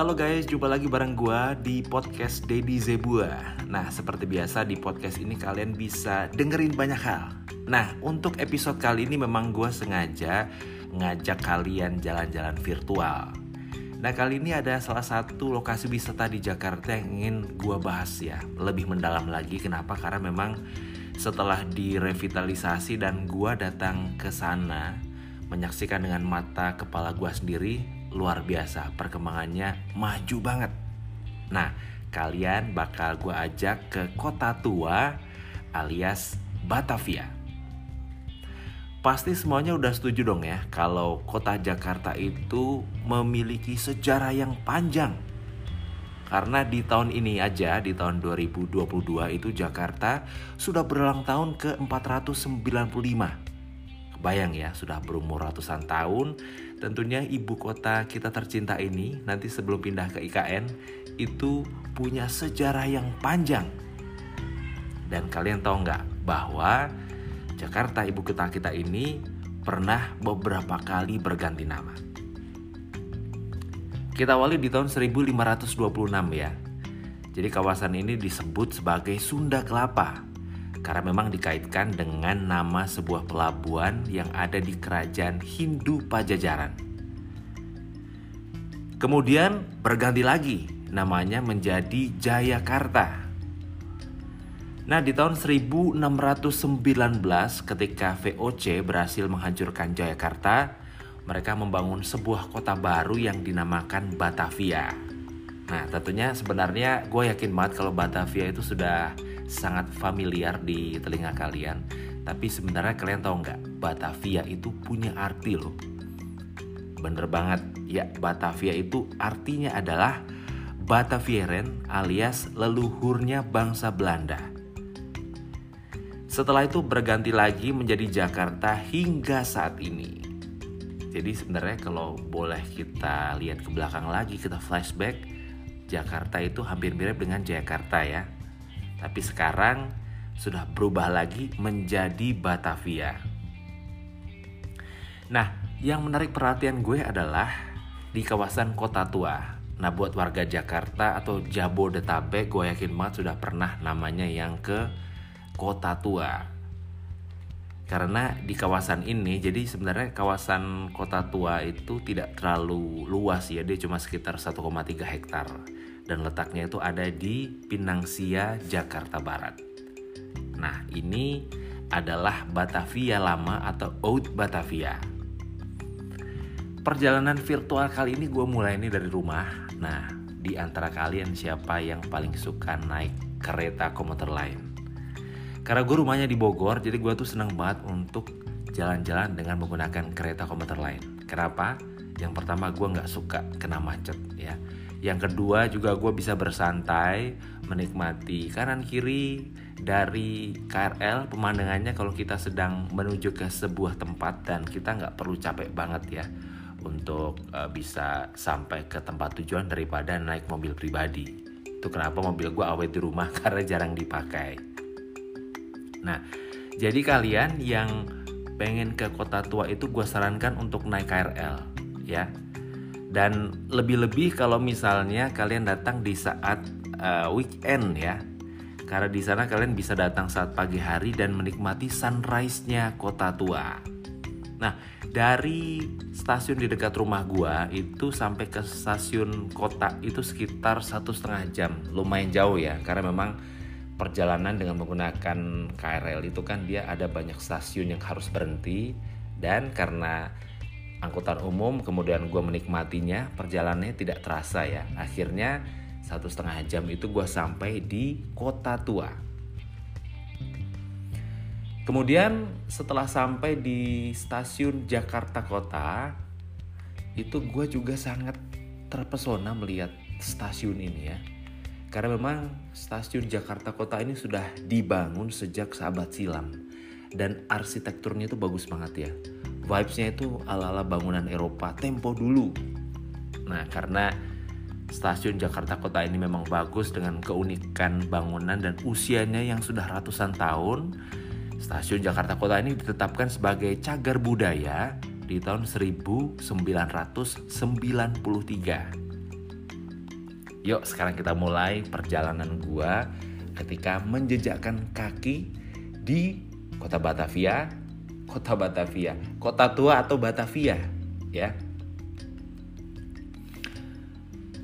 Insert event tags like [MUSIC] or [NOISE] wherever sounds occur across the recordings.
Halo guys, jumpa lagi bareng gua di podcast Dedi Zebua. Nah, seperti biasa di podcast ini kalian bisa dengerin banyak hal. Nah, untuk episode kali ini memang gua sengaja ngajak kalian jalan-jalan virtual. Nah, kali ini ada salah satu lokasi wisata di Jakarta yang ingin gua bahas ya, lebih mendalam lagi. Kenapa? Karena memang setelah direvitalisasi dan gua datang ke sana menyaksikan dengan mata kepala gua sendiri luar biasa. Perkembangannya maju banget. Nah kalian bakal gue ajak ke kota tua alias Batavia. Pasti semuanya udah setuju dong ya kalau kota Jakarta itu memiliki sejarah yang panjang. Karena di tahun ini aja di tahun 2022 itu Jakarta sudah berulang tahun ke 495 Bayang ya, sudah berumur ratusan tahun. Tentunya ibu kota kita tercinta ini nanti sebelum pindah ke IKN itu punya sejarah yang panjang. Dan kalian tahu nggak bahwa Jakarta ibu kota kita ini pernah beberapa kali berganti nama. Kita awali di tahun 1526 ya. Jadi kawasan ini disebut sebagai Sunda Kelapa karena memang dikaitkan dengan nama sebuah pelabuhan yang ada di kerajaan Hindu Pajajaran. Kemudian berganti lagi namanya menjadi Jayakarta. Nah, di tahun 1619 ketika VOC berhasil menghancurkan Jayakarta, mereka membangun sebuah kota baru yang dinamakan Batavia. Nah, tentunya sebenarnya gue yakin banget kalau Batavia itu sudah sangat familiar di telinga kalian. Tapi sebenarnya kalian tahu nggak, Batavia itu punya arti loh. Bener banget, ya Batavia itu artinya adalah Batavieren alias leluhurnya bangsa Belanda. Setelah itu berganti lagi menjadi Jakarta hingga saat ini. Jadi sebenarnya kalau boleh kita lihat ke belakang lagi, kita flashback, Jakarta itu hampir mirip dengan Jakarta ya tapi sekarang sudah berubah lagi menjadi Batavia. Nah, yang menarik perhatian gue adalah di kawasan Kota Tua. Nah, buat warga Jakarta atau Jabodetabek, gue yakin banget sudah pernah namanya yang ke Kota Tua. Karena di kawasan ini, jadi sebenarnya kawasan Kota Tua itu tidak terlalu luas ya, dia cuma sekitar 1,3 hektar dan letaknya itu ada di Pinangsia, Jakarta Barat. Nah, ini adalah Batavia lama atau Old Batavia. Perjalanan virtual kali ini gue mulai ini dari rumah. Nah, di antara kalian siapa yang paling suka naik kereta komuter lain? Karena gue rumahnya di Bogor, jadi gue tuh seneng banget untuk jalan-jalan dengan menggunakan kereta komuter lain. Kenapa? Yang pertama gue nggak suka kena macet ya yang kedua juga gue bisa bersantai menikmati kanan kiri dari KRL pemandangannya kalau kita sedang menuju ke sebuah tempat dan kita nggak perlu capek banget ya untuk uh, bisa sampai ke tempat tujuan daripada naik mobil pribadi. Itu kenapa mobil gue awet di rumah [LAUGHS] karena jarang dipakai. Nah jadi kalian yang pengen ke kota tua itu gue sarankan untuk naik KRL ya dan lebih-lebih kalau misalnya kalian datang di saat uh, weekend ya. Karena di sana kalian bisa datang saat pagi hari dan menikmati sunrise-nya kota tua. Nah, dari stasiun di dekat rumah gua itu sampai ke stasiun kota itu sekitar satu setengah jam, lumayan jauh ya, karena memang perjalanan dengan menggunakan KRL itu kan dia ada banyak stasiun yang harus berhenti. Dan karena angkutan umum kemudian gue menikmatinya perjalanannya tidak terasa ya. Akhirnya satu setengah jam itu gue sampai di kota tua. Kemudian setelah sampai di stasiun Jakarta Kota itu gue juga sangat terpesona melihat stasiun ini ya. Karena memang stasiun Jakarta Kota ini sudah dibangun sejak sahabat silam. Dan arsitekturnya itu bagus banget ya vibesnya itu ala-ala bangunan Eropa tempo dulu. Nah, karena stasiun Jakarta Kota ini memang bagus dengan keunikan bangunan dan usianya yang sudah ratusan tahun, stasiun Jakarta Kota ini ditetapkan sebagai cagar budaya di tahun 1993. Yuk sekarang kita mulai perjalanan gua ketika menjejakkan kaki di kota Batavia, kota Batavia, kota tua atau Batavia, ya.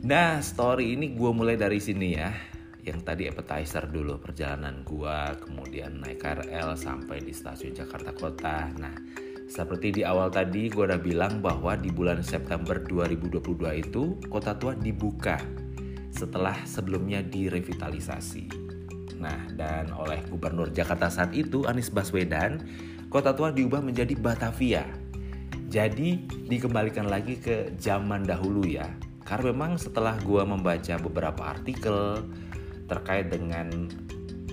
Nah, story ini gue mulai dari sini ya. Yang tadi appetizer dulu perjalanan gua, kemudian naik KRL sampai di stasiun Jakarta Kota. Nah, seperti di awal tadi gue udah bilang bahwa di bulan September 2022 itu kota tua dibuka setelah sebelumnya direvitalisasi. Nah, dan oleh Gubernur Jakarta saat itu Anies Baswedan, kota tua diubah menjadi Batavia. Jadi dikembalikan lagi ke zaman dahulu ya. Karena memang setelah gua membaca beberapa artikel terkait dengan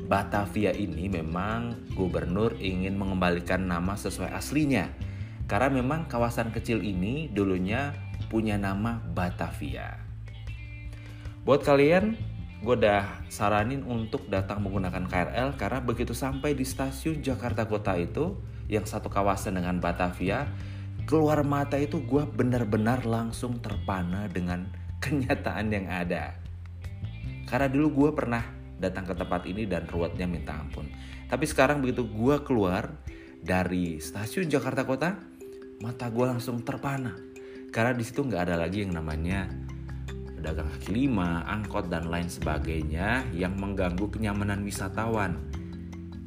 Batavia ini memang gubernur ingin mengembalikan nama sesuai aslinya. Karena memang kawasan kecil ini dulunya punya nama Batavia. Buat kalian, gue udah saranin untuk datang menggunakan KRL karena begitu sampai di stasiun Jakarta Kota itu yang satu kawasan dengan Batavia, keluar mata itu gue benar-benar langsung terpana dengan [LAUGHS] kenyataan yang ada. Karena dulu gue pernah datang ke tempat ini dan ruwetnya minta ampun. Tapi sekarang begitu gue keluar dari stasiun Jakarta Kota, mata gue langsung terpana. Karena di situ nggak ada lagi yang namanya pedagang kaki lima, angkot dan lain sebagainya yang mengganggu kenyamanan wisatawan.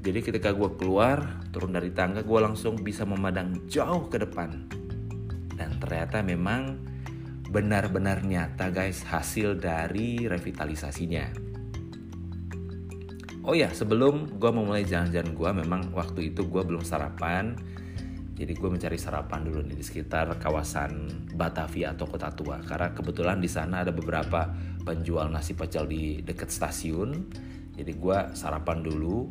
Jadi ketika gue keluar, turun dari tangga, gue langsung bisa memandang jauh ke depan. Dan ternyata memang benar-benar nyata guys hasil dari revitalisasinya. Oh ya, sebelum gue memulai jalan-jalan gue, memang waktu itu gue belum sarapan. Jadi gue mencari sarapan dulu nih di sekitar kawasan Batavia atau Kota Tua karena kebetulan di sana ada beberapa penjual nasi pecel di dekat stasiun. Jadi gue sarapan dulu,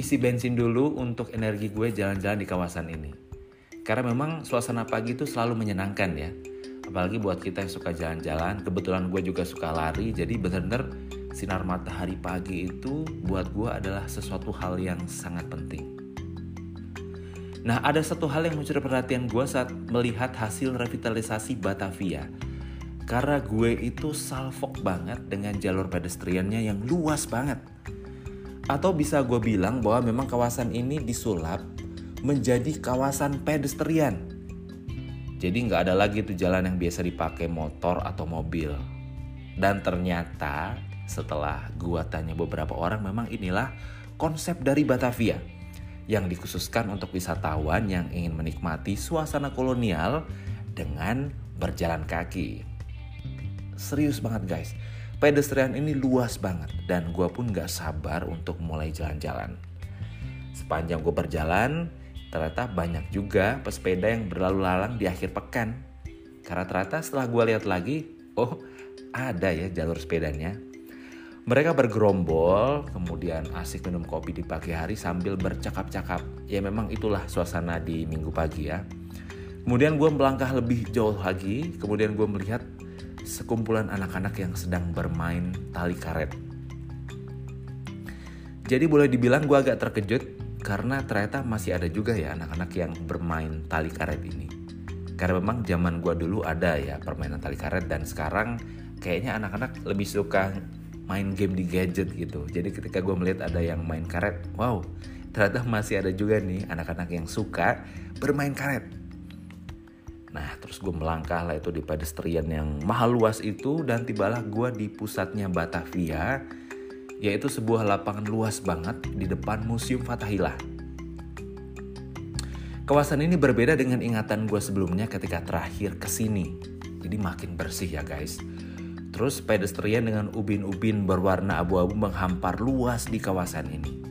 isi bensin dulu untuk energi gue jalan-jalan di kawasan ini. Karena memang suasana pagi itu selalu menyenangkan ya. Apalagi buat kita yang suka jalan-jalan, kebetulan gue juga suka lari, jadi bener-bener sinar matahari pagi itu buat gue adalah sesuatu hal yang sangat penting. Nah, ada satu hal yang mencuri perhatian gue saat melihat hasil revitalisasi Batavia. Karena gue itu salfok banget dengan jalur pedestriannya yang luas banget. Atau bisa gue bilang bahwa memang kawasan ini disulap menjadi kawasan pedestrian. Jadi nggak ada lagi tuh jalan yang biasa dipakai motor atau mobil. Dan ternyata setelah gue tanya beberapa orang memang inilah konsep dari Batavia yang dikhususkan untuk wisatawan yang ingin menikmati suasana kolonial dengan berjalan kaki. Serius banget guys, pedestrian ini luas banget dan gue pun gak sabar untuk mulai jalan-jalan. Sepanjang gue berjalan, ternyata banyak juga pesepeda yang berlalu lalang di akhir pekan. Karena ternyata setelah gue lihat lagi, oh ada ya jalur sepedanya mereka bergerombol, kemudian asik minum kopi di pagi hari sambil bercakap-cakap. Ya memang itulah suasana di minggu pagi ya. Kemudian gue melangkah lebih jauh lagi, kemudian gue melihat sekumpulan anak-anak yang sedang bermain tali karet. Jadi boleh dibilang gue agak terkejut karena ternyata masih ada juga ya anak-anak yang bermain tali karet ini. Karena memang zaman gue dulu ada ya permainan tali karet dan sekarang kayaknya anak-anak lebih suka main game di gadget gitu. Jadi ketika gue melihat ada yang main karet, wow, ternyata masih ada juga nih anak-anak yang suka bermain karet. Nah, terus gue melangkah lah itu di pedestrian yang mahal luas itu dan tibalah gue di pusatnya Batavia, yaitu sebuah lapangan luas banget di depan Museum Fatahillah. Kawasan ini berbeda dengan ingatan gue sebelumnya ketika terakhir ke sini. Jadi makin bersih ya guys Terus pedestrian dengan ubin-ubin berwarna abu-abu menghampar luas di kawasan ini.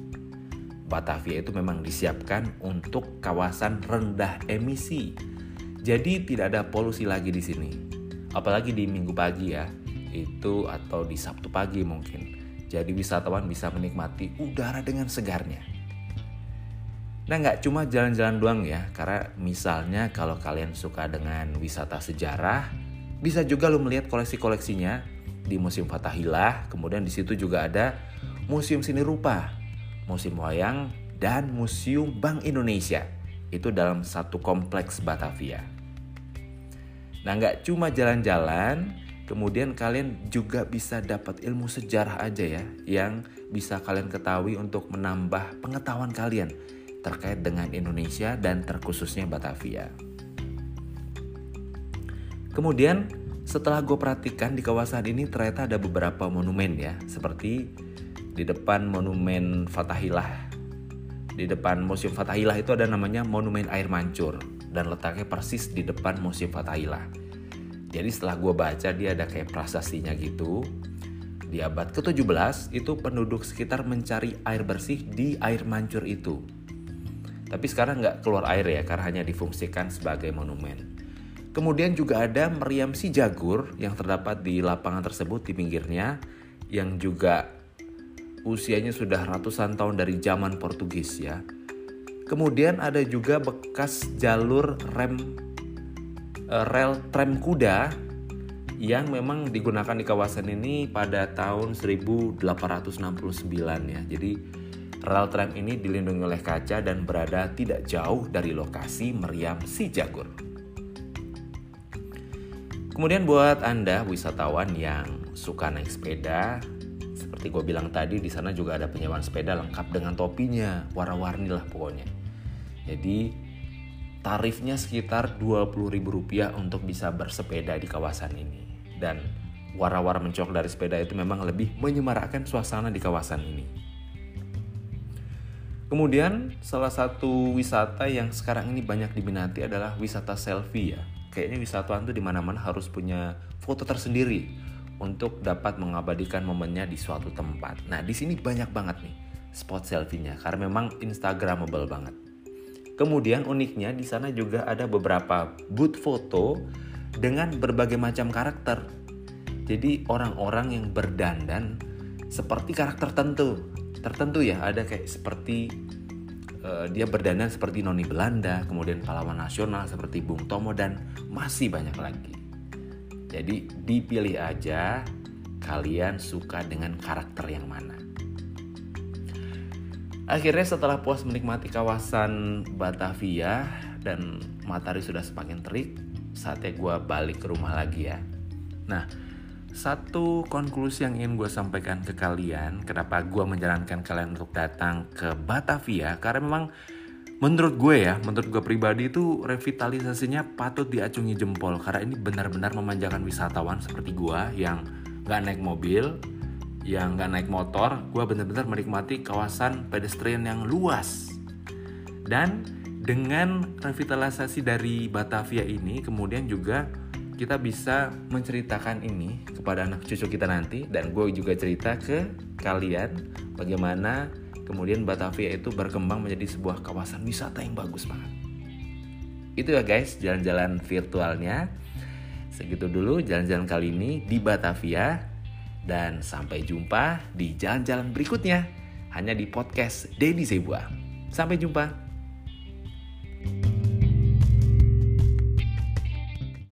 Batavia itu memang disiapkan untuk kawasan rendah emisi. Jadi tidak ada polusi lagi di sini. Apalagi di minggu pagi ya. Itu atau di Sabtu pagi mungkin. Jadi wisatawan bisa menikmati udara dengan segarnya. Nah nggak cuma jalan-jalan doang ya, karena misalnya kalau kalian suka dengan wisata sejarah, bisa juga lo melihat koleksi-koleksinya di Museum Fatahillah, kemudian di situ juga ada Museum Seni Rupa, Museum Wayang, dan Museum Bank Indonesia. Itu dalam satu kompleks Batavia. Nah nggak cuma jalan-jalan, Kemudian kalian juga bisa dapat ilmu sejarah aja ya yang bisa kalian ketahui untuk menambah pengetahuan kalian terkait dengan Indonesia dan terkhususnya Batavia. Kemudian setelah gue perhatikan di kawasan ini ternyata ada beberapa monumen ya seperti di depan monumen Fatahillah di depan Museum Fatahillah itu ada namanya Monumen Air Mancur dan letaknya persis di depan Museum Fatahillah. Jadi setelah gue baca dia ada kayak prasastinya gitu. Di abad ke-17 itu penduduk sekitar mencari air bersih di air mancur itu. Tapi sekarang nggak keluar air ya karena hanya difungsikan sebagai monumen. Kemudian juga ada meriam si jagur yang terdapat di lapangan tersebut di pinggirnya yang juga usianya sudah ratusan tahun dari zaman Portugis ya. Kemudian ada juga bekas jalur rem uh, rel tram kuda yang memang digunakan di kawasan ini pada tahun 1869 ya. Jadi rel tram ini dilindungi oleh kaca dan berada tidak jauh dari lokasi meriam si Jagur. Kemudian buat Anda wisatawan yang suka naik sepeda, seperti gue bilang tadi di sana juga ada penyewaan sepeda lengkap dengan topinya, warna-warni lah pokoknya. Jadi tarifnya sekitar Rp20.000 untuk bisa bersepeda di kawasan ini. Dan wara-wara mencok dari sepeda itu memang lebih menyemarakkan suasana di kawasan ini. Kemudian salah satu wisata yang sekarang ini banyak diminati adalah wisata selfie ya. Kayaknya wisatawan tuh di mana-mana harus punya foto tersendiri untuk dapat mengabadikan momennya di suatu tempat. Nah di sini banyak banget nih spot selfie-nya karena memang instagramable banget. Kemudian uniknya di sana juga ada beberapa booth foto dengan berbagai macam karakter. Jadi orang-orang yang berdandan seperti karakter tertentu. Tertentu ya, ada kayak seperti uh, dia berdandan seperti noni Belanda, kemudian pahlawan nasional seperti Bung Tomo dan masih banyak lagi. Jadi dipilih aja kalian suka dengan karakter yang mana. Akhirnya setelah puas menikmati kawasan Batavia dan matahari sudah semakin terik, saatnya gue balik ke rumah lagi ya. Nah, satu konklusi yang ingin gue sampaikan ke kalian, kenapa gue menjalankan kalian untuk datang ke Batavia, karena memang menurut gue ya, menurut gue pribadi itu revitalisasinya patut diacungi jempol, karena ini benar-benar memanjakan wisatawan seperti gue yang gak naik mobil, yang nggak naik motor, gue bener-bener menikmati kawasan pedestrian yang luas. Dan dengan revitalisasi dari Batavia ini, kemudian juga kita bisa menceritakan ini kepada anak cucu kita nanti dan gue juga cerita ke kalian bagaimana kemudian Batavia itu berkembang menjadi sebuah kawasan wisata yang bagus banget. Itu ya guys, jalan-jalan virtualnya. Segitu dulu jalan-jalan kali ini di Batavia. Dan sampai jumpa di jalan-jalan berikutnya hanya di podcast Dedi Zebua. Sampai jumpa.